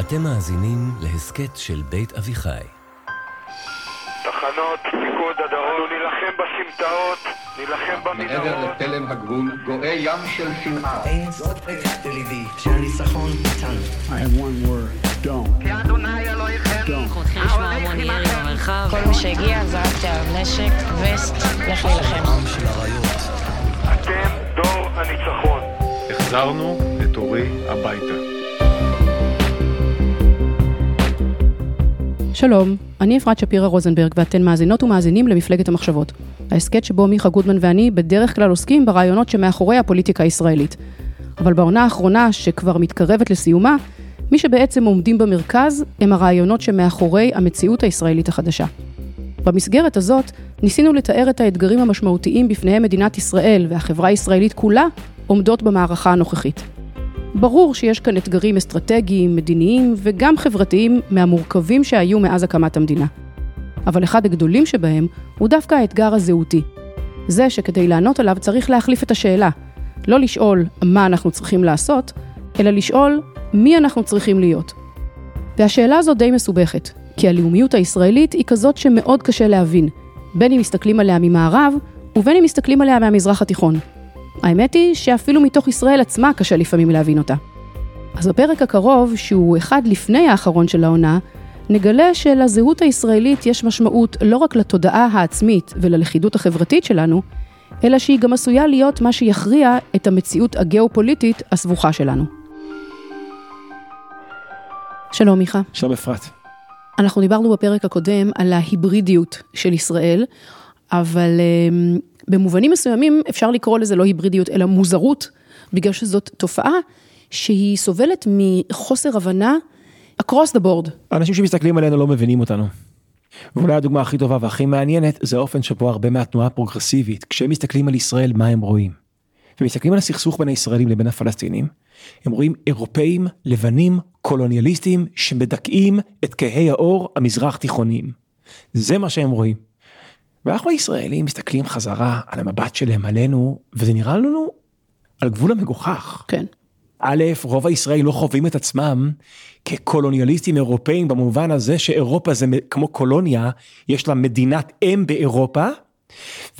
אתם מאזינים להסכת של בית אביחי. תחנות, פיקוד הדרום, נילחם בסמטאות, נילחם במנהרות. מעבר לתלם הגבול גואה ים של שנאה. אין זאת בקעת ליבי, שהניצחון איתנו. I have one word, don't. אנחנו מתחילים לשמוע המון ירי במרחב. כל מי שהגיע, זרקתי עליו נשק, וסט, לך להילחם. אתם דור הניצחון. החזרנו את אורי הביתה. שלום, אני אפרת שפירא רוזנברג ואתן מאזינות ומאזינים למפלגת המחשבות. ההסכת שבו מיכה גודמן ואני בדרך כלל עוסקים ברעיונות שמאחורי הפוליטיקה הישראלית. אבל בעונה האחרונה, שכבר מתקרבת לסיומה, מי שבעצם עומדים במרכז הם הרעיונות שמאחורי המציאות הישראלית החדשה. במסגרת הזאת, ניסינו לתאר את האתגרים המשמעותיים בפניהם מדינת ישראל והחברה הישראלית כולה עומדות במערכה הנוכחית. ברור שיש כאן אתגרים אסטרטגיים, מדיניים וגם חברתיים מהמורכבים שהיו מאז הקמת המדינה. אבל אחד הגדולים שבהם הוא דווקא האתגר הזהותי. זה שכדי לענות עליו צריך להחליף את השאלה. לא לשאול מה אנחנו צריכים לעשות, אלא לשאול מי אנחנו צריכים להיות. והשאלה הזו די מסובכת, כי הלאומיות הישראלית היא כזאת שמאוד קשה להבין, בין אם מסתכלים עליה ממערב ובין אם מסתכלים עליה מהמזרח התיכון. האמת היא שאפילו מתוך ישראל עצמה קשה לפעמים להבין אותה. אז בפרק הקרוב, שהוא אחד לפני האחרון של העונה, נגלה שלזהות הישראלית יש משמעות לא רק לתודעה העצמית וללכידות החברתית שלנו, אלא שהיא גם עשויה להיות מה שיכריע את המציאות הגיאופוליטית הסבוכה שלנו. שלום מיכה. שלום אפרת. אנחנו דיברנו בפרק הקודם על ההיברידיות של ישראל, אבל um, במובנים מסוימים אפשר לקרוא לזה לא היברידיות, אלא מוזרות, בגלל שזאת תופעה שהיא סובלת מחוסר הבנה across the board. אנשים שמסתכלים עלינו לא מבינים אותנו. ואולי הדוגמה הכי טובה והכי מעניינת זה האופן שבו הרבה מהתנועה הפרוגרסיבית, כשהם מסתכלים על ישראל, מה הם רואים. ומסתכלים על הסכסוך בין הישראלים לבין הפלסטינים, הם רואים אירופאים, לבנים, קולוניאליסטים, שמדכאים את כהי האור המזרח תיכוניים. זה מה שהם רואים. ואנחנו הישראלים מסתכלים חזרה על המבט שלהם עלינו, וזה נראה לנו על גבול המגוחך. כן. א', רוב הישראלים לא חווים את עצמם כקולוניאליסטים אירופאים במובן הזה שאירופה זה כמו קולוניה, יש לה מדינת אם באירופה,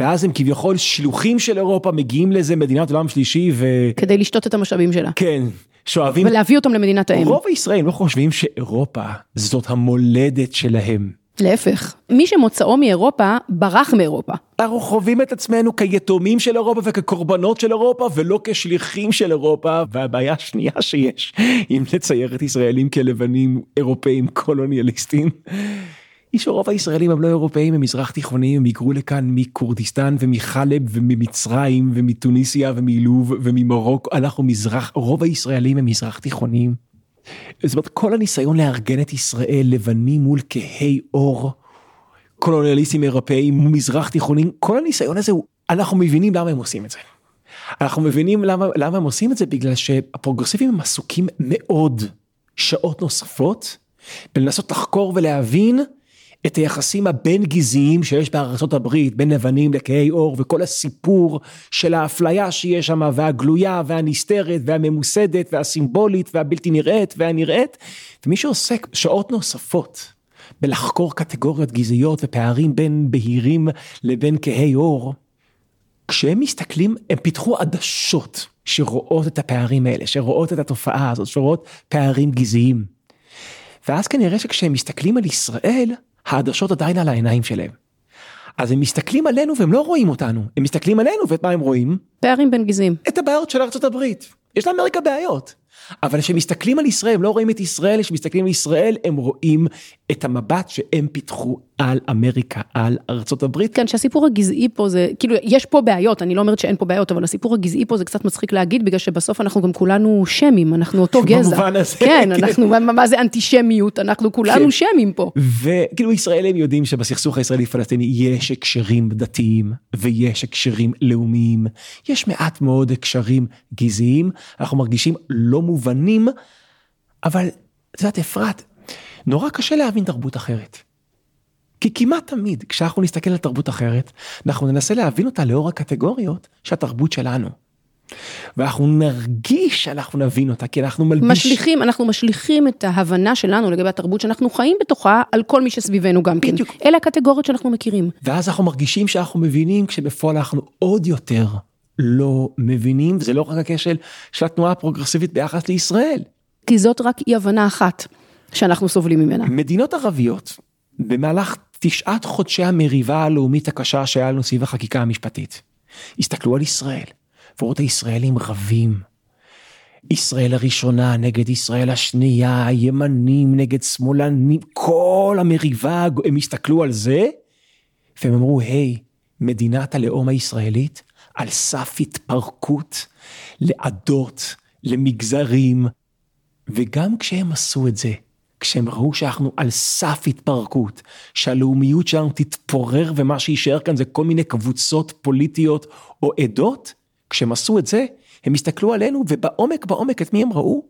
ואז הם כביכול שלוחים של אירופה מגיעים לאיזה מדינת עולם שלישי ו... כדי לשתות את המשאבים שלה. כן, שואבים... ולהביא אותם למדינת האם. רוב הישראלים לא חושבים שאירופה זאת המולדת שלהם. להפך, מי שמוצאו מאירופה, ברח מאירופה. אנחנו חווים את עצמנו כיתומים של אירופה וכקורבנות של אירופה ולא כשליחים של אירופה והבעיה השנייה שיש אם לצייר את ישראלים כלבנים אירופאים קולוניאליסטים. היא שרוב הישראלים הם לא אירופאים הם מזרח תיכוניים הם היגרו לכאן מכורדיסטן ומחלב וממצרים ומתוניסיה ומלוב וממרוקו אנחנו מזרח רוב הישראלים הם מזרח תיכוניים. זאת אומרת כל הניסיון לארגן את ישראל לבנים מול כהי עור, קולוניאליסטים אירופאים מזרח תיכונים, כל הניסיון הזה הוא, אנחנו מבינים למה הם עושים את זה. אנחנו מבינים למה, למה הם עושים את זה בגלל שהפרוגרסיבים הם עסוקים מאוד שעות נוספות בלנסות לחקור ולהבין את היחסים הבין גזעיים שיש הברית בין לבנים לכהי עור וכל הסיפור של האפליה שיש שם והגלויה והנסתרת והממוסדת והסימבולית והבלתי נראית והנראית ומי שעוסק שעות נוספות בלחקור קטגוריות גזעיות ופערים בין בהירים לבין כהי עור כשהם מסתכלים הם פיתחו עדשות שרואות את הפערים האלה שרואות את התופעה הזאת שרואות פערים גזעיים. ואז כנראה שכשהם מסתכלים על ישראל העדשות עדיין על העיניים שלהם. אז הם מסתכלים עלינו והם לא רואים אותנו, הם מסתכלים עלינו ואת מה הם רואים? פערים בין גזעים. את הבעיות של ארצות הברית. יש לאמריקה בעיות. אבל כשמסתכלים על ישראל, הם לא רואים את ישראל, כשמסתכלים על ישראל, הם רואים את המבט שהם פיתחו על אמריקה, על ארצות הברית. כן, שהסיפור הגזעי פה זה, כאילו, יש פה בעיות, אני לא אומרת שאין פה בעיות, אבל הסיפור הגזעי פה זה קצת מצחיק להגיד, בגלל שבסוף אנחנו גם כולנו שמים, אנחנו אותו גזע. במובן הזה. כן, אנחנו, מה, מה זה אנטישמיות, אנחנו כולנו כן. שמים פה. וכאילו ישראלים יודעים שבסכסוך הישראלי פלסטיני יש הקשרים דתיים ויש הקשרים לאומיים, יש מעט מאוד הקשרים גזעיים, אנחנו מרגישים לא מובנים, אבל את יודעת אפרת, נורא קשה להבין תרבות אחרת. כי כמעט תמיד כשאנחנו נסתכל על תרבות אחרת, אנחנו ננסה להבין אותה לאור הקטגוריות שהתרבות שלנו. ואנחנו נרגיש שאנחנו נבין אותה, כי אנחנו מלביש... משליכים, אנחנו משליכים את ההבנה שלנו לגבי התרבות שאנחנו חיים בתוכה על כל מי שסביבנו גם כן. בדיוק. אלה הקטגוריות שאנחנו מכירים. ואז אנחנו מרגישים שאנחנו מבינים, כשבפועל אנחנו עוד יותר לא מבינים, וזה לא רק הכשל של התנועה הפרוגרסיבית ביחס לישראל. כי זאת רק אי הבנה אחת שאנחנו סובלים ממנה. מדינות ערביות, במהלך תשעת חודשי המריבה הלאומית הקשה שהיה לנו סביב החקיקה המשפטית, הסתכלו על ישראל, וראו את הישראלים רבים. ישראל הראשונה נגד ישראל השנייה, ימנים נגד שמאלנים, כל המריבה, הם הסתכלו על זה, והם אמרו, היי, מדינת הלאום הישראלית על סף התפרקות לעדות, למגזרים, וגם כשהם עשו את זה, כשהם ראו שאנחנו על סף התפרקות, שהלאומיות שלנו תתפורר ומה שיישאר כאן זה כל מיני קבוצות פוליטיות או עדות, כשהם עשו את זה, הם הסתכלו עלינו ובעומק בעומק את מי הם ראו?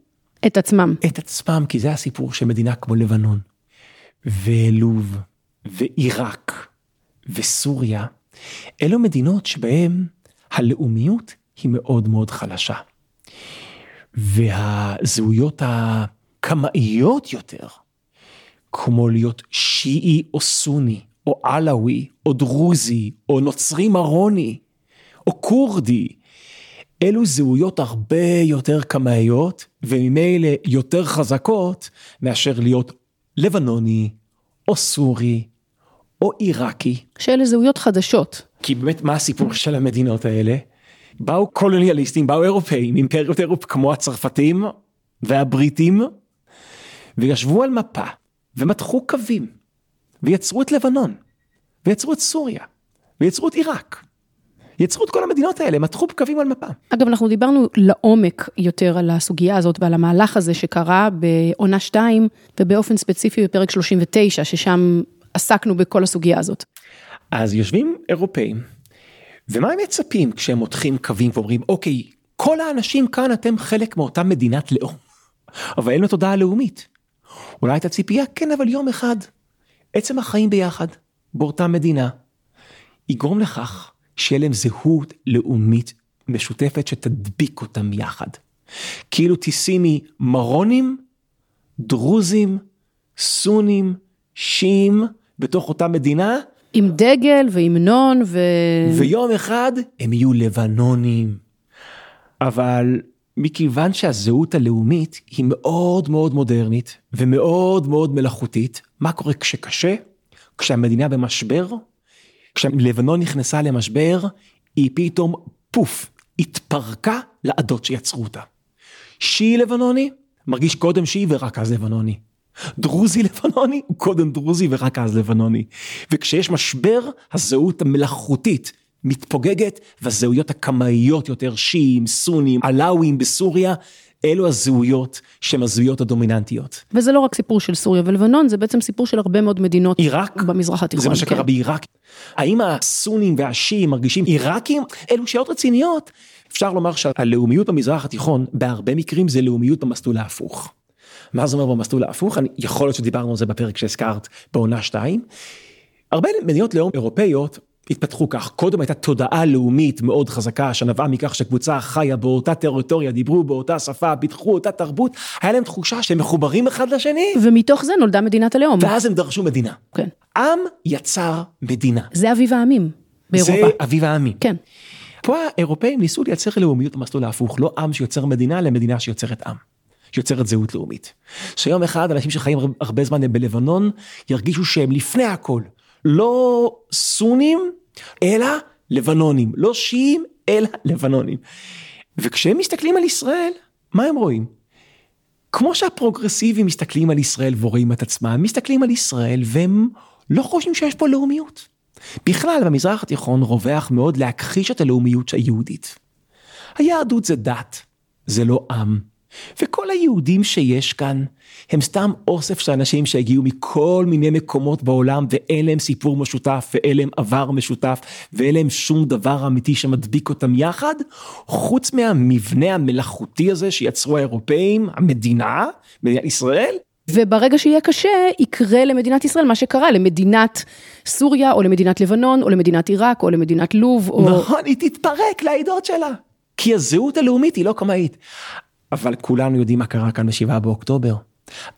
את עצמם. את עצמם, כי זה הסיפור של מדינה כמו לבנון, ולוב, ועיראק, וסוריה, אלו מדינות שבהן הלאומיות היא מאוד מאוד חלשה. והזהויות הקמאיות יותר, כמו להיות שיעי או סוני, או עלאווי, או דרוזי, או נוצרי מרוני, או כורדי, אלו זהויות הרבה יותר קמאיות, וממילא יותר חזקות, מאשר להיות לבנוני, או סורי, או עיראקי. שאלה זהויות חדשות. כי באמת, מה הסיפור של המדינות האלה? באו קולוניאליסטים, באו אירופאים, אימפריות אירופ כמו הצרפתים והבריטים, וישבו על מפה, ומתחו קווים, ויצרו את לבנון, ויצרו את סוריה, ויצרו את עיראק. יצרו את כל המדינות האלה, מתחו קווים על מפה. אגב, אנחנו דיברנו לעומק יותר על הסוגיה הזאת ועל המהלך הזה שקרה בעונה 2, ובאופן ספציפי בפרק 39, ששם עסקנו בכל הסוגיה הזאת. אז יושבים אירופאים, ומה הם מצפים כשהם מותחים קווים ואומרים, אוקיי, כל האנשים כאן אתם חלק מאותה מדינת לאום, אבל אין לו תודעה לאומית. אולי הייתה ציפייה, כן, אבל יום אחד, עצם החיים ביחד, באותה מדינה, יגרום לכך שיהיה להם זהות לאומית משותפת שתדביק אותם יחד. כאילו תשימי מרונים, דרוזים, סונים, שיעים, בתוך אותה מדינה, עם דגל והמנון ו... ויום אחד הם יהיו לבנונים. אבל מכיוון שהזהות הלאומית היא מאוד מאוד מודרנית ומאוד מאוד מלאכותית, מה קורה כשקשה? כשהמדינה במשבר? כשלבנון נכנסה למשבר, היא פתאום פוף, התפרקה לעדות שיצרו אותה. שיעי לבנוני, מרגיש קודם שיעי ורק אז לבנוני. דרוזי לבנוני הוא קודם דרוזי ורק אז לבנוני. וכשיש משבר, הזהות המלאכותית מתפוגגת, והזהויות הקמאיות יותר, שיעים, סונים, עלאווים בסוריה, אלו הזהויות שהן הזהויות הדומיננטיות. וזה לא רק סיפור של סוריה ולבנון, זה בעצם סיפור של הרבה מאוד מדינות עיראק, במזרח התיכון. זה מה שקרה כן. בעיראק. האם הסונים והשיעים מרגישים עיראקים? אלו שאלות רציניות. אפשר לומר שהלאומיות במזרח התיכון, בהרבה מקרים זה לאומיות במסלול ההפוך. מה זה אומר במסלול ההפוך? אני, יכול להיות שדיברנו על זה בפרק שהזכרת בעונה 2. הרבה מדינות לאום אירופאיות התפתחו כך, קודם הייתה תודעה לאומית מאוד חזקה שנבעה מכך שקבוצה חיה באותה טריטוריה, דיברו באותה שפה, פיתחו אותה תרבות, היה להם תחושה שהם מחוברים אחד לשני, ומתוך זה נולדה מדינת הלאום. ואז הם דרשו מדינה. כן. עם יצר מדינה. זה אביב העמים באירופה. זה אביב העמים. כן. פה האירופאים ניסו לייצר לאומיות במסלול ההפוך, לא עם שיוצר מדינה, אלא מדינה שיוצרת עם. שיוצרת זהות לאומית. שיום אחד אנשים שחיים הרבה זמן בלבנון ירגישו שהם לפני הכל לא סונים אלא לבנונים, לא שיעים אלא לבנונים. וכשהם מסתכלים על ישראל, מה הם רואים? כמו שהפרוגרסיבים מסתכלים על ישראל ורואים את עצמם, מסתכלים על ישראל והם לא חושבים שיש פה לאומיות. בכלל במזרח התיכון רווח מאוד להכחיש את הלאומיות היהודית. היהדות זה דת, זה לא עם. וכל היהודים שיש כאן הם סתם אוסף של אנשים שהגיעו מכל מיני מקומות בעולם ואין להם סיפור משותף ואין להם עבר משותף ואין להם שום דבר אמיתי שמדביק אותם יחד חוץ מהמבנה המלאכותי הזה שיצרו האירופאים, המדינה, מדינת ישראל. וברגע שיהיה קשה, יקרה למדינת ישראל מה שקרה למדינת סוריה, או למדינת לבנון, או למדינת עיראק, או למדינת לוב, או... נכון, היא תתפרק לעדות שלה. כי הזהות הלאומית היא לא קמאית. אבל כולנו יודעים מה קרה כאן בשבעה באוקטובר.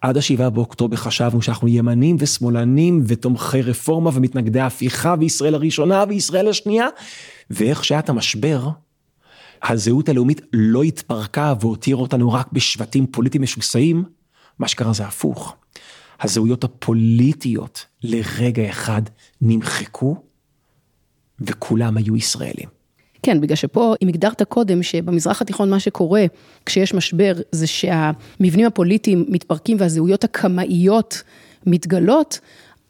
עד השבעה באוקטובר חשבנו שאנחנו ימנים ושמאלנים ותומכי רפורמה ומתנגדי הפיכה וישראל הראשונה וישראל השנייה. ואיך שהיה את המשבר, הזהות הלאומית לא התפרקה והותירה אותנו רק בשבטים פוליטיים משוסעים, מה שקרה זה הפוך. הזהויות הפוליטיות לרגע אחד נמחקו, וכולם היו ישראלים. כן, בגלל שפה, אם הגדרת קודם שבמזרח התיכון מה שקורה כשיש משבר זה שהמבנים הפוליטיים מתפרקים והזהויות הקמאיות מתגלות,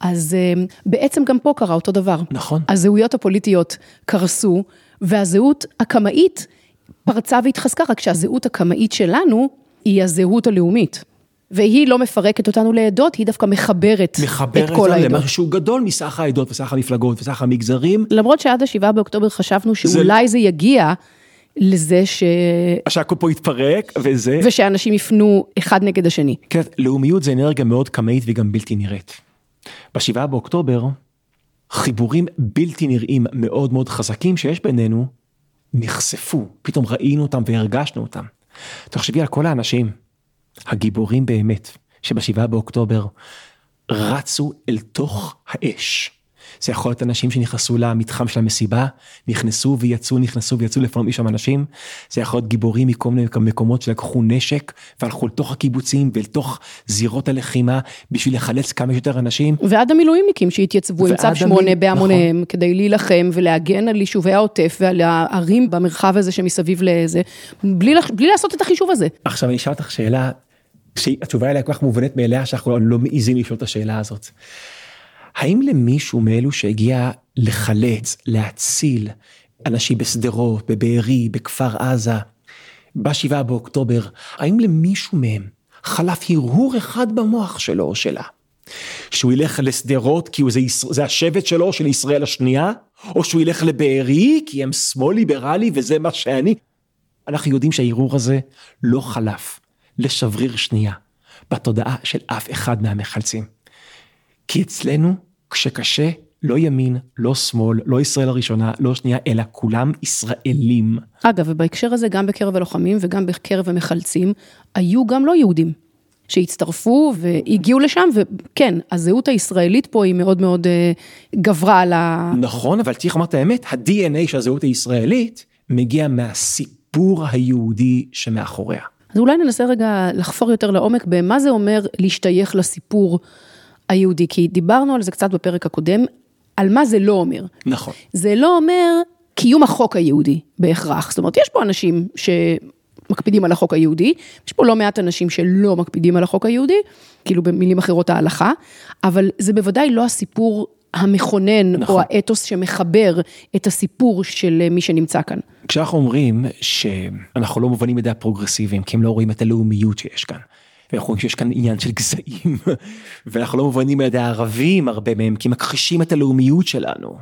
אז אה, בעצם גם פה קרה אותו דבר. נכון. הזהויות הפוליטיות קרסו, והזהות הקמאית פרצה והתחזקה, רק שהזהות הקמאית שלנו היא הזהות הלאומית. והיא לא מפרקת אותנו לעדות, היא דווקא מחברת, מחברת את כל העדות. למשהו שהוא גדול מסך העדות וסך המפלגות וסך המגזרים. למרות שעד השבעה באוקטובר חשבנו שאולי זה... זה יגיע לזה ש... שהכל פה יתפרק וזה... ושאנשים יפנו אחד נגד השני. כן, לאומיות זה אנרגיה מאוד קמאית והיא גם בלתי נראית. בשבעה באוקטובר, חיבורים בלתי נראים מאוד מאוד חזקים שיש בינינו, נחשפו, פתאום ראינו אותם והרגשנו אותם. תחשבי על כל האנשים, הגיבורים באמת, שבשבעה באוקטובר רצו אל תוך האש. זה יכול להיות אנשים שנכנסו למתחם של המסיבה, נכנסו ויצאו, נכנסו ויצאו לפנות משם אנשים. זה יכול להיות גיבורים מכל מיני מקומות שלקחו נשק והלכו לתוך הקיבוצים ולתוך זירות הלחימה בשביל לחלץ כמה שיותר אנשים. ועד המילואימניקים שהתייצבו עם צו שמונה המיל... בהמוניהם נכון. כדי להילחם ולהגן על יישובי העוטף ועל הערים במרחב הזה שמסביב לזה, בלי, בלי לעשות את החישוב הזה. עכשיו אני אשאל אותך שאלה, שהתשובה אליה כל כך מובנת מאליה שאנחנו לא מעיזים לשאול את השאלה הזאת. האם למישהו מאלו שהגיע לחלץ, להציל אנשים בשדרות, בבארי, בכפר עזה, בשבעה באוקטובר, האם למישהו מהם חלף הרהור אחד במוח שלו או שלה? שהוא ילך לשדרות כי זה, זה השבט שלו, של ישראל השנייה? או שהוא ילך לבארי כי הם שמאל ליברלי וזה מה שאני? אנחנו יודעים שהערעור הזה לא חלף לשבריר שנייה בתודעה של אף אחד מהמחלצים. כי אצלנו כשקשה, לא ימין, לא שמאל, לא ישראל הראשונה, לא שנייה, אלא כולם ישראלים. אגב, ובהקשר הזה, גם בקרב הלוחמים וגם בקרב המחלצים, היו גם לא יהודים. שהצטרפו והגיעו לשם, וכן, הזהות הישראלית פה היא מאוד מאוד אה, גברה על ה... נכון, אבל צריך לומר את האמת, ה-DNA של הזהות הישראלית מגיע מהסיפור היהודי שמאחוריה. אז אולי ננסה רגע לחפור יותר לעומק במה זה אומר להשתייך לסיפור היהודי, כי דיברנו על זה קצת בפרק הקודם, על מה זה לא אומר. נכון. זה לא אומר קיום החוק היהודי בהכרח, זאת אומרת, יש פה אנשים שמקפידים על החוק היהודי, יש פה לא מעט אנשים שלא מקפידים על החוק היהודי, כאילו במילים אחרות ההלכה, אבל זה בוודאי לא הסיפור המכונן, נכון. או האתוס שמחבר את הסיפור של מי שנמצא כאן. כשאנחנו אומרים שאנחנו לא מובנים ידי הפרוגרסיביים, כי הם לא רואים את הלאומיות שיש כאן. ואנחנו רואים שיש כאן עניין של גזעים, ואנחנו לא מובנים על ידי הערבים הרבה מהם, כי מכחישים את הלאומיות שלנו.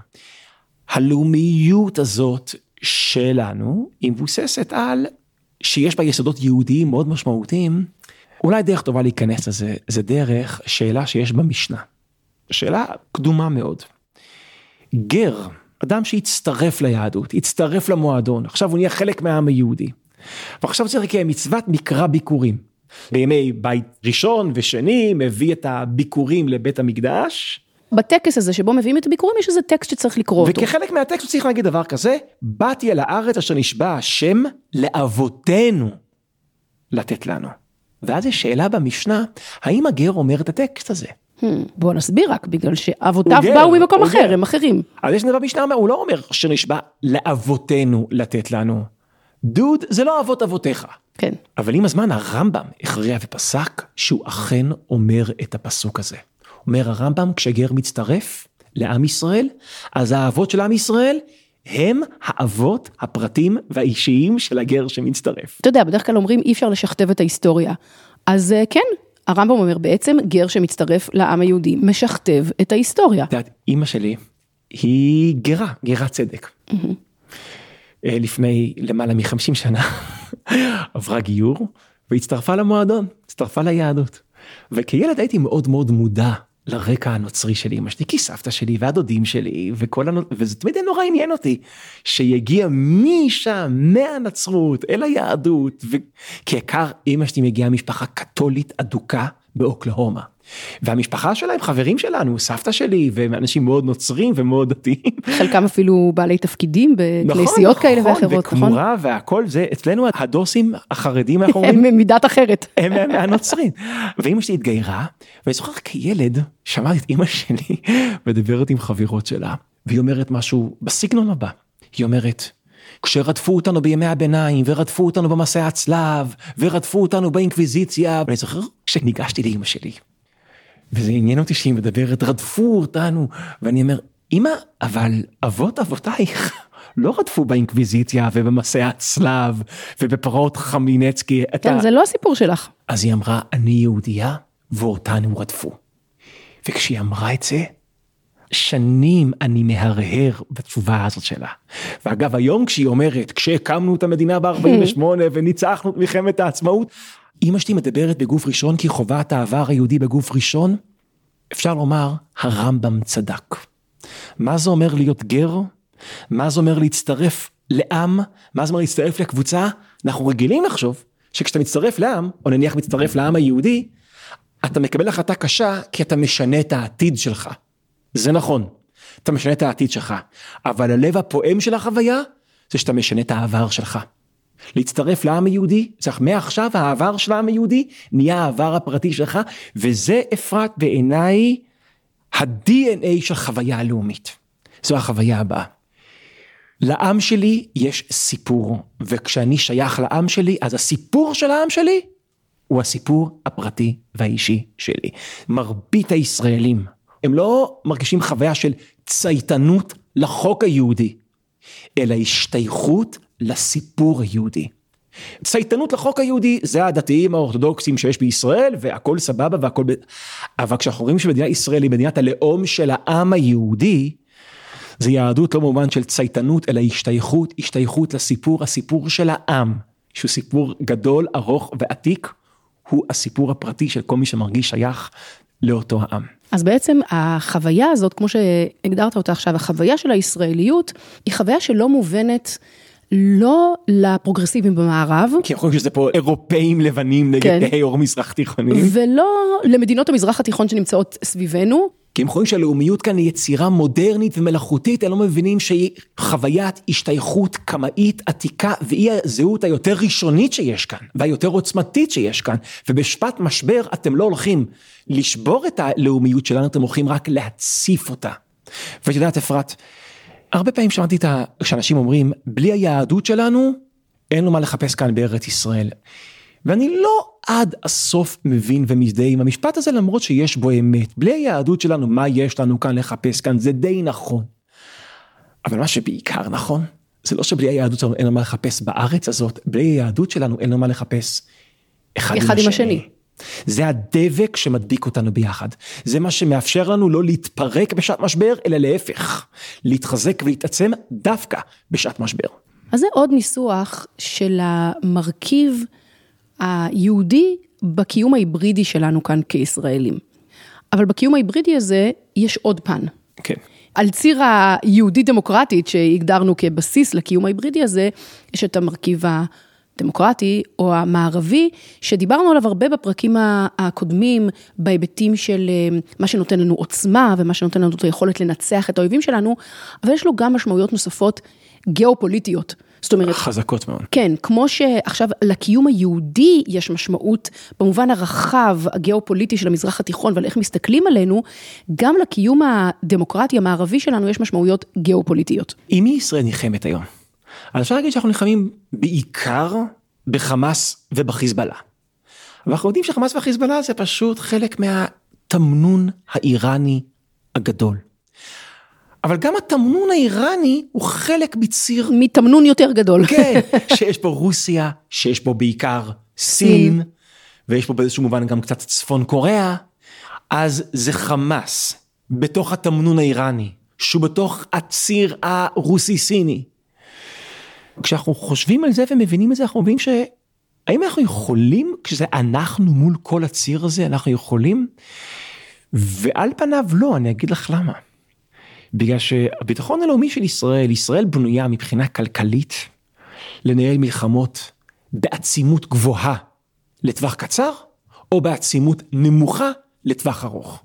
הלאומיות הזאת שלנו היא מבוססת על שיש בה יסודות יהודיים מאוד משמעותיים. אולי דרך טובה להיכנס לזה, זה דרך שאלה שיש במשנה. שאלה קדומה מאוד. גר, אדם שהצטרף ליהדות, הצטרף למועדון, עכשיו הוא נהיה חלק מהעם היהודי. ועכשיו צריך לקיים מצוות מקרא ביקורים. בימי בית ראשון ושני מביא את הביקורים לבית המקדש. בטקס הזה שבו מביאים את הביקורים יש איזה טקסט שצריך לקרוא אותו. וכחלק מהטקסט הוא צריך להגיד דבר כזה, באתי אל הארץ אשר נשבע השם לאבותינו לתת לנו. ואז יש שאלה במשנה, האם הגר אומר את הטקסט הזה? Hmm, בוא נסביר רק, בגלל שאבותיו באו ממקום אחר. הם אחרים. אז יש דבר במשנה, הוא לא אומר אשר נשבע לאבותינו לתת לנו. דוד, זה לא אבות אבותיך. כן. אבל עם הזמן הרמב"ם הכריע ופסק שהוא אכן אומר את הפסוק הזה. אומר הרמב"ם, כשגר מצטרף לעם ישראל, אז האבות של עם ישראל הם האבות הפרטים והאישיים של הגר שמצטרף. אתה יודע, בדרך כלל אומרים אי אפשר לשכתב את ההיסטוריה. אז אה, כן, הרמב"ם אומר בעצם גר שמצטרף לעם היהודי משכתב את ההיסטוריה. את יודעת, אימא שלי היא גרה, גרת צדק. אה, לפני למעלה מחמישים שנה עברה גיור והצטרפה למועדון, הצטרפה ליהדות. וכילד הייתי מאוד מאוד מודע לרקע הנוצרי של אמא שלי, כי סבתא שלי והדודים שלי וכל הנ... וזה תמיד נורא עניין אותי, שיגיע משם, מהנצרות אל היהדות, ו... כי עיקר אמא שלי מגיעה משפחה קתולית אדוקה באוקלהומה. והמשפחה שלהם חברים שלנו, סבתא שלי, והם אנשים מאוד נוצרים ומאוד דתיים. חלקם אפילו בעלי תפקידים בכנסיות כאלה ואחרות, נכון? וכמורה והכל זה, אצלנו הדוסים החרדים, אנחנו אומרים, הם מדת אחרת. הם מהנוצרים. ואימא שלי התגיירה, ואני זוכר כילד, שמעתי את אימא שלי מדברת עם חברות שלה, והיא אומרת משהו בסגנון הבא, היא אומרת, כשרדפו אותנו בימי הביניים, ורדפו אותנו במסעי הצלב, ורדפו אותנו באינקוויזיציה, ואני זוכר שניגשתי לאימא שלי, וזה עניין אותי שהיא מדברת, רדפו אותנו, ואני אומר, אמא, אבל אבות אבותייך לא רדפו באינקוויזיציה ובמסעי הצלב ובפרעות חמינצקי. כן, אתה... זה לא הסיפור שלך. אז היא אמרה, אני יהודייה ואותנו רדפו. וכשהיא אמרה את זה, שנים אני מהרהר בתשובה הזאת שלה. ואגב, היום כשהיא אומרת, כשהקמנו את המדינה ב-48 וניצחנו את מלחמת העצמאות, אמא שלי מדברת בגוף ראשון כי חווה את העבר היהודי בגוף ראשון, אפשר לומר, הרמב"ם צדק. מה זה אומר להיות גר? מה זה אומר להצטרף לעם? מה זה אומר להצטרף לקבוצה? אנחנו רגילים לחשוב שכשאתה מצטרף לעם, או נניח מצטרף לעם היהודי, אתה מקבל החלטה קשה כי אתה משנה את העתיד שלך. זה נכון, אתה משנה את העתיד שלך, אבל הלב הפועם של החוויה זה שאתה משנה את העבר שלך. להצטרף לעם היהודי, צריך מעכשיו העבר של העם היהודי נהיה העבר הפרטי שלך, וזה אפרת בעיניי ה-DNA של חוויה לאומית. זו החוויה הבאה. לעם שלי יש סיפור, וכשאני שייך לעם שלי, אז הסיפור של העם שלי הוא הסיפור הפרטי והאישי שלי. מרבית הישראלים, הם לא מרגישים חוויה של צייתנות לחוק היהודי, אלא השתייכות לסיפור היהודי. צייתנות לחוק היהודי זה הדתיים האורתודוקסים שיש בישראל והכל סבבה והכל ב... אבל כשאנחנו רואים שמדינת ישראל היא מדינת הלאום של העם היהודי זה יהדות לא במובן של צייתנות אלא השתייכות, השתייכות לסיפור, הסיפור של העם שהוא סיפור גדול, ארוך ועתיק הוא הסיפור הפרטי של כל מי שמרגיש שייך לאותו העם. אז בעצם החוויה הזאת, כמו שהגדרת אותה עכשיו, החוויה של הישראליות היא חוויה שלא מובנת לא לפרוגרסיבים במערב. כי יכול להיות שזה פה אירופאים לבנים נגד כן. אור מזרח תיכונים. ולא למדינות המזרח התיכון שנמצאות סביבנו. כי הם חושבים שהלאומיות כאן היא יצירה מודרנית ומלאכותית, הם לא מבינים שהיא חוויית השתייכות קמאית עתיקה, והיא הזהות היותר ראשונית שיש כאן, והיותר עוצמתית שיש כאן, ובשפת משבר אתם לא הולכים לשבור את הלאומיות שלנו, אתם הולכים רק להציף אותה. ואת יודעת אפרת, הרבה פעמים שמעתי את ה... כשאנשים אומרים, בלי היהדות שלנו, אין לנו מה לחפש כאן בארץ ישראל. ואני לא עד הסוף מבין ומזדהה עם המשפט הזה למרות שיש בו אמת. בלי היהדות שלנו, מה יש לנו כאן לחפש כאן? זה די נכון. אבל מה שבעיקר נכון, זה לא שבלי היהדות שלנו אין לנו מה לחפש בארץ הזאת, בלי היהדות שלנו אין לנו מה לחפש אחד, אחד עם השני. השני. זה הדבק שמדביק אותנו ביחד. זה מה שמאפשר לנו לא להתפרק בשעת משבר, אלא להפך, להתחזק ולהתעצם דווקא בשעת משבר. אז זה עוד ניסוח של המרכיב היהודי בקיום ההיברידי שלנו כאן כישראלים. אבל בקיום ההיברידי הזה יש עוד פן. כן. על ציר היהודית-דמוקרטית שהגדרנו כבסיס לקיום ההיברידי הזה, יש את המרכיב הדמוקרטי או המערבי, שדיברנו עליו הרבה בפרקים הקודמים, בהיבטים של אה, מה שנותן לנו עוצמה ומה שנותן לנו את היכולת לנצח את האויבים שלנו, אבל יש לו גם משמעויות נוספות גיאופוליטיות. זאת אומרת... חזקות מאוד. כן, כמו שעכשיו לקיום היהודי יש משמעות במובן הרחב, הגיאופוליטי של המזרח התיכון ועל איך מסתכלים עלינו, גם לקיום הדמוקרטי המערבי שלנו יש משמעויות גיאופוליטיות. עם מי ישראל נלחמת היום? אז אפשר להגיד שאנחנו נלחמים בעיקר בחמאס ובחיזבאללה. אבל אנחנו יודעים שחמאס וחיזבאללה זה פשוט חלק מהתמנון האיראני הגדול. אבל גם התמנון האיראני הוא חלק מציר... מתמנון יותר גדול. כן, שיש בו רוסיה, שיש בו בעיקר סין, ויש פה באיזשהו מובן גם קצת צפון קוריאה, אז זה חמאס בתוך התמנון האיראני, שהוא בתוך הציר הרוסי-סיני. כשאנחנו חושבים על זה ומבינים את זה, אנחנו מבינים ש... האם אנחנו יכולים, כשזה אנחנו מול כל הציר הזה, אנחנו יכולים? ועל פניו לא, אני אגיד לך למה. בגלל שהביטחון הלאומי של ישראל, ישראל בנויה מבחינה כלכלית לנהל מלחמות בעצימות גבוהה לטווח קצר, או בעצימות נמוכה לטווח ארוך.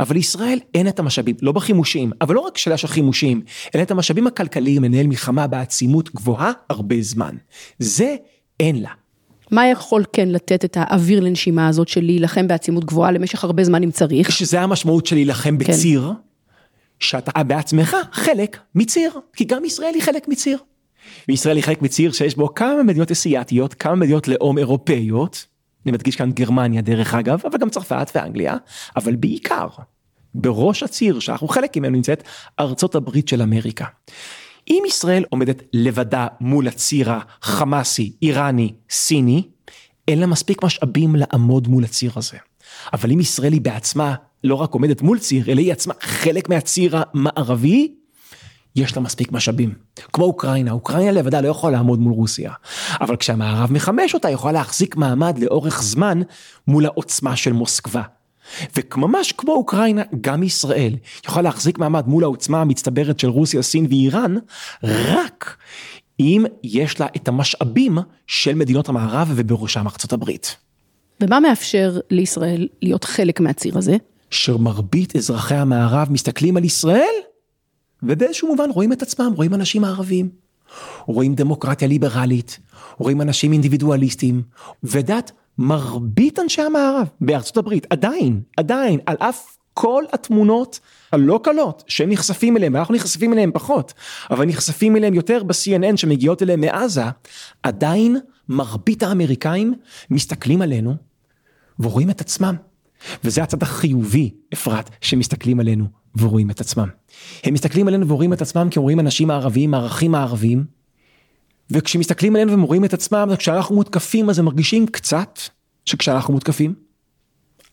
אבל לישראל אין את המשאבים, לא בחימושים, אבל לא רק שאלה של חימושים, אלא את המשאבים הכלכליים לנהל מלחמה בעצימות גבוהה הרבה זמן. זה אין לה. מה יכול כן לתת את האוויר לנשימה הזאת של להילחם בעצימות גבוהה למשך הרבה זמן אם צריך? שזה המשמעות של להילחם כן. שאתה בעצמך חלק מציר, כי גם ישראל היא חלק מציר. וישראל היא חלק מציר שיש בו כמה מדינות אסייתיות, כמה מדינות לאום אירופאיות, אני מדגיש כאן גרמניה דרך אגב, אבל גם צרפת ואנגליה, אבל בעיקר, בראש הציר שאנחנו חלק ממנו נמצאת ארצות הברית של אמריקה. אם ישראל עומדת לבדה מול הציר החמאסי, איראני, סיני, אין לה מספיק משאבים לעמוד מול הציר הזה. אבל אם ישראל היא בעצמה לא רק עומדת מול ציר, אלא היא עצמה חלק מהציר המערבי, יש לה מספיק משאבים. כמו אוקראינה, אוקראינה לבדה לא יכולה לעמוד מול רוסיה. אבל כשהמערב מחמש אותה, יכולה להחזיק מעמד לאורך זמן מול העוצמה של מוסקבה. וממש כמו אוקראינה, גם ישראל יכולה להחזיק מעמד מול העוצמה המצטברת של רוסיה, סין ואיראן, רק אם יש לה את המשאבים של מדינות המערב ובראשם ארצות הברית. ומה מאפשר לישראל להיות חלק מהציר הזה? שמרבית אזרחי המערב מסתכלים על ישראל, ובאיזשהו מובן רואים את עצמם, רואים אנשים ערבים, רואים דמוקרטיה ליברלית, רואים אנשים אינדיבידואליסטים, ודת מרבית אנשי המערב בארצות הברית עדיין, עדיין, על אף כל התמונות הלא קלות שהם נחשפים אליהם, ואנחנו נחשפים אליהם פחות, אבל נחשפים אליהם יותר ב-CNN שמגיעות אליהם מעזה, עדיין מרבית האמריקאים מסתכלים עלינו ורואים את עצמם. וזה הצד החיובי, אפרת, שמסתכלים עלינו ורואים את עצמם. הם מסתכלים עלינו ורואים את עצמם כי הם רואים אנשים הערביים, הערכים הערביים, וכשמסתכלים עלינו והם רואים את עצמם, כשאנחנו מותקפים אז הם מרגישים קצת שכשאנחנו מותקפים,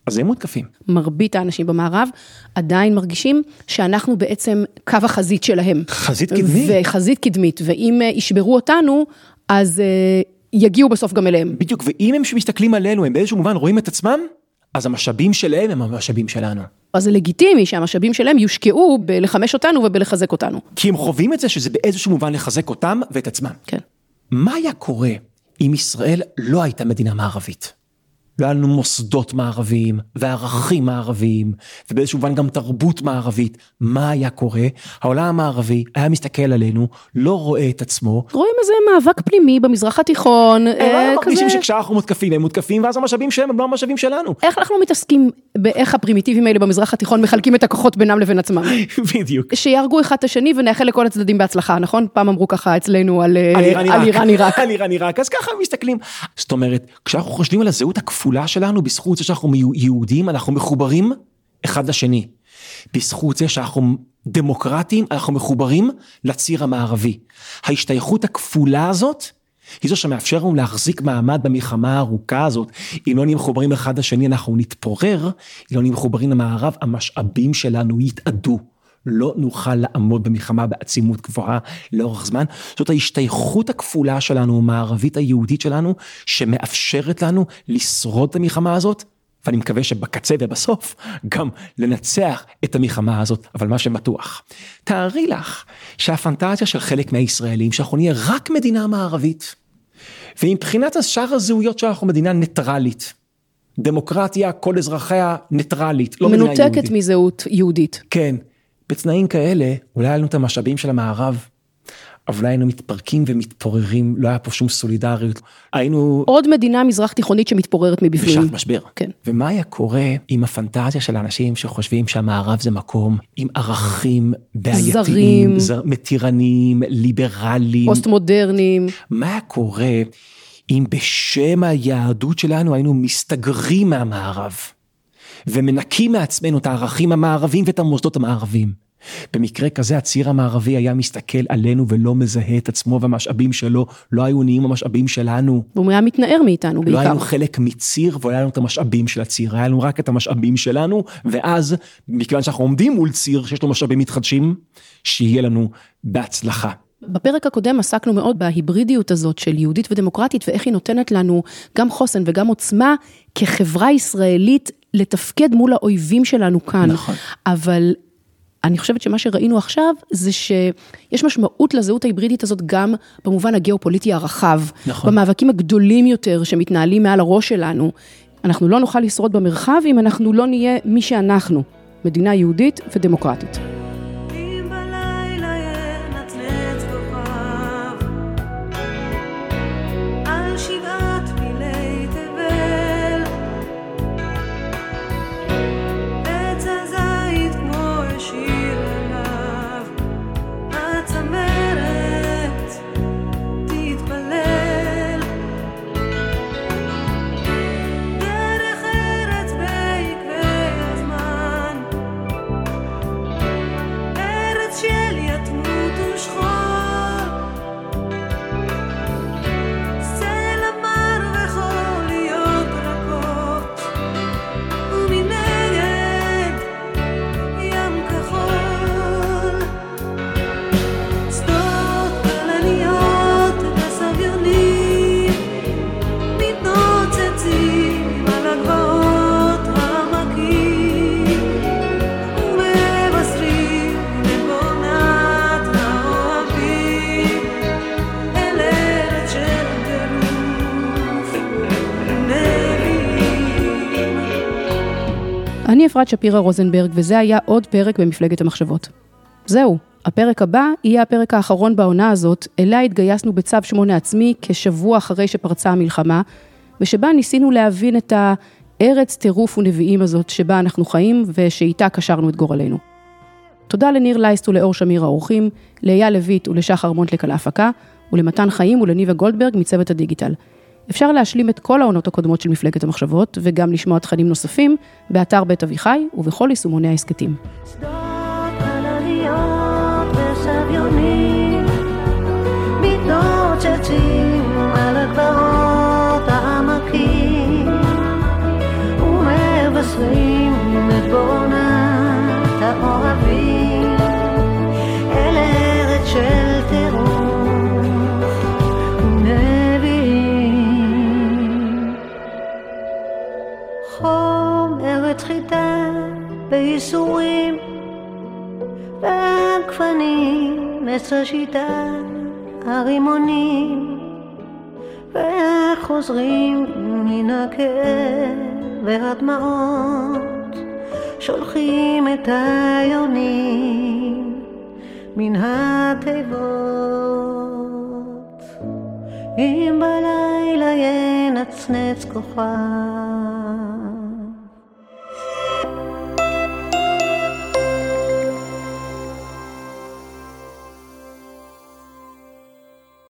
אז הם מותקפים. מרבית האנשים במערב עדיין מרגישים שאנחנו בעצם קו החזית שלהם. חזית קדמית. וחזית קדמית, ואם אה, ישברו אותנו, אז אה, יגיעו בסוף גם אליהם. בדיוק, ואם הם שמסתכלים עלינו, הם באיזשהו מובן רואים את עצמם, אז המשאבים שלהם הם המשאבים שלנו. אז זה לגיטימי שהמשאבים שלהם יושקעו בלחמש אותנו ובלחזק אותנו. כי הם חווים את זה שזה באיזשהו מובן לחזק אותם ואת עצמם. כן. מה היה קורה אם ישראל לא הייתה מדינה מערבית? לא היה לנו מוסדות מערביים, וערכים מערביים, ובאיזשהו מובן גם תרבות מערבית. מה היה קורה? העולם המערבי היה מסתכל עלינו, לא רואה את עצמו. רואים איזה מאבק פנימי במזרח התיכון, הם אה, לא כזה. מרגישים שכשאנחנו מותקפים הם מותקפים, ואז המשאבים שלהם הם לא המשאבים שלנו. איך אנחנו מתעסקים באיך הפרימיטיבים האלה במזרח התיכון מחלקים את הכוחות בינם לבין עצמם? בדיוק. שיהרגו אחד את השני ונאחל לכל הצדדים בהצלחה, נכון? פעם אמרו ככה אצלנו על אה, על איראן על איראן עיראק. על איראן עיראק, אז ככה הם מסתכלים. זאת אומרת, כשאנחנו חושבים על הזהות הכפולה שלנו, בזכות זה שאנחנו יהודים, אנחנו מחוברים אחד לשני. בזכות זה שאנחנו דמוקרטים, אנחנו מחוברים לציר המערבי. ההשתייכות הכפולה הזאת, היא זו שמאפשר לנו להחזיק מעמד במלחמה הארוכה הזאת. אם לא נהיה מחוברים אחד לשני, אנחנו נתפורר, אם לא נהיה מחוברים למערב, המשאבים שלנו יתאדו. לא נוכל לעמוד במלחמה בעצימות גבוהה לאורך זמן. זאת ההשתייכות הכפולה שלנו, המערבית היהודית שלנו, שמאפשרת לנו לשרוד את המלחמה הזאת, ואני מקווה שבקצה ובסוף גם לנצח את המלחמה הזאת, אבל מה שבטוח. תארי לך שהפנטזיה של חלק מהישראלים, שאנחנו נהיה רק מדינה מערבית, ומבחינת שאר הזהויות שאנחנו מדינה ניטרלית. דמוקרטיה, כל אזרחיה ניטרלית, לא מדינה יהודית. מנותקת מזהות יהודית. כן, בתנאים כאלה, אולי היה לנו את המשאבים של המערב, אבל אולי היינו מתפרקים ומתפוררים, לא היה פה שום סולידריות. היינו עוד מדינה מזרח תיכונית שמתפוררת מבפנים. בשעת משבר. כן. ומה היה קורה עם הפנטזיה של האנשים שחושבים שהמערב זה מקום עם ערכים בעייתיים, זרים. זר, מתירניים, ליברליים? פוסט מודרניים. מה היה קורה אם בשם היהדות שלנו היינו מסתגרים מהמערב ומנקים מעצמנו את הערכים המערביים ואת המוסדות המערביים? במקרה כזה הציר המערבי היה מסתכל עלינו ולא מזהה את עצמו והמשאבים שלו לא היו נהיים המשאבים שלנו. והוא היה מתנער מאיתנו לא בעיקר. היינו חלק מציר ולא היה לנו את המשאבים של הציר, היה לנו רק את המשאבים שלנו, ואז מכיוון שאנחנו עומדים מול ציר שיש לו משאבים מתחדשים, שיהיה לנו בהצלחה. בפרק הקודם עסקנו מאוד בהיברידיות הזאת של יהודית ודמוקרטית ואיך היא נותנת לנו גם חוסן וגם עוצמה כחברה ישראלית לתפקד מול האויבים שלנו כאן. נכון. אבל אני חושבת שמה שראינו עכשיו זה שיש משמעות לזהות ההיברידית הזאת גם במובן הגיאופוליטי הרחב. נכון. במאבקים הגדולים יותר שמתנהלים מעל הראש שלנו. אנחנו לא נוכל לשרוד במרחב אם אנחנו לא נהיה מי שאנחנו, מדינה יהודית ודמוקרטית. אני אפרת שפירא רוזנברג, וזה היה עוד פרק במפלגת המחשבות. זהו, הפרק הבא יהיה הפרק האחרון בעונה הזאת, אליה התגייסנו בצו שמונה עצמי כשבוע אחרי שפרצה המלחמה, ושבה ניסינו להבין את הארץ טירוף ונביאים הזאת שבה אנחנו חיים ושאיתה קשרנו את גורלנו. תודה לניר לייסט ולאור שמיר האורחים, לאייל לויט ולשחר מונטלק על ההפקה, ולמתן חיים ולניבה גולדברג מצוות הדיגיטל. אפשר להשלים את כל העונות הקודמות של מפלגת המחשבות, וגם לשמוע תכנים נוספים, באתר בית אביחי ובכל יישומוני ההסכתים. שדות כלניות וסביונים וחוזרים מן הכאב והדמעות שולחים את היונים מן התיבות. אם בלילה ינצנץ כוכב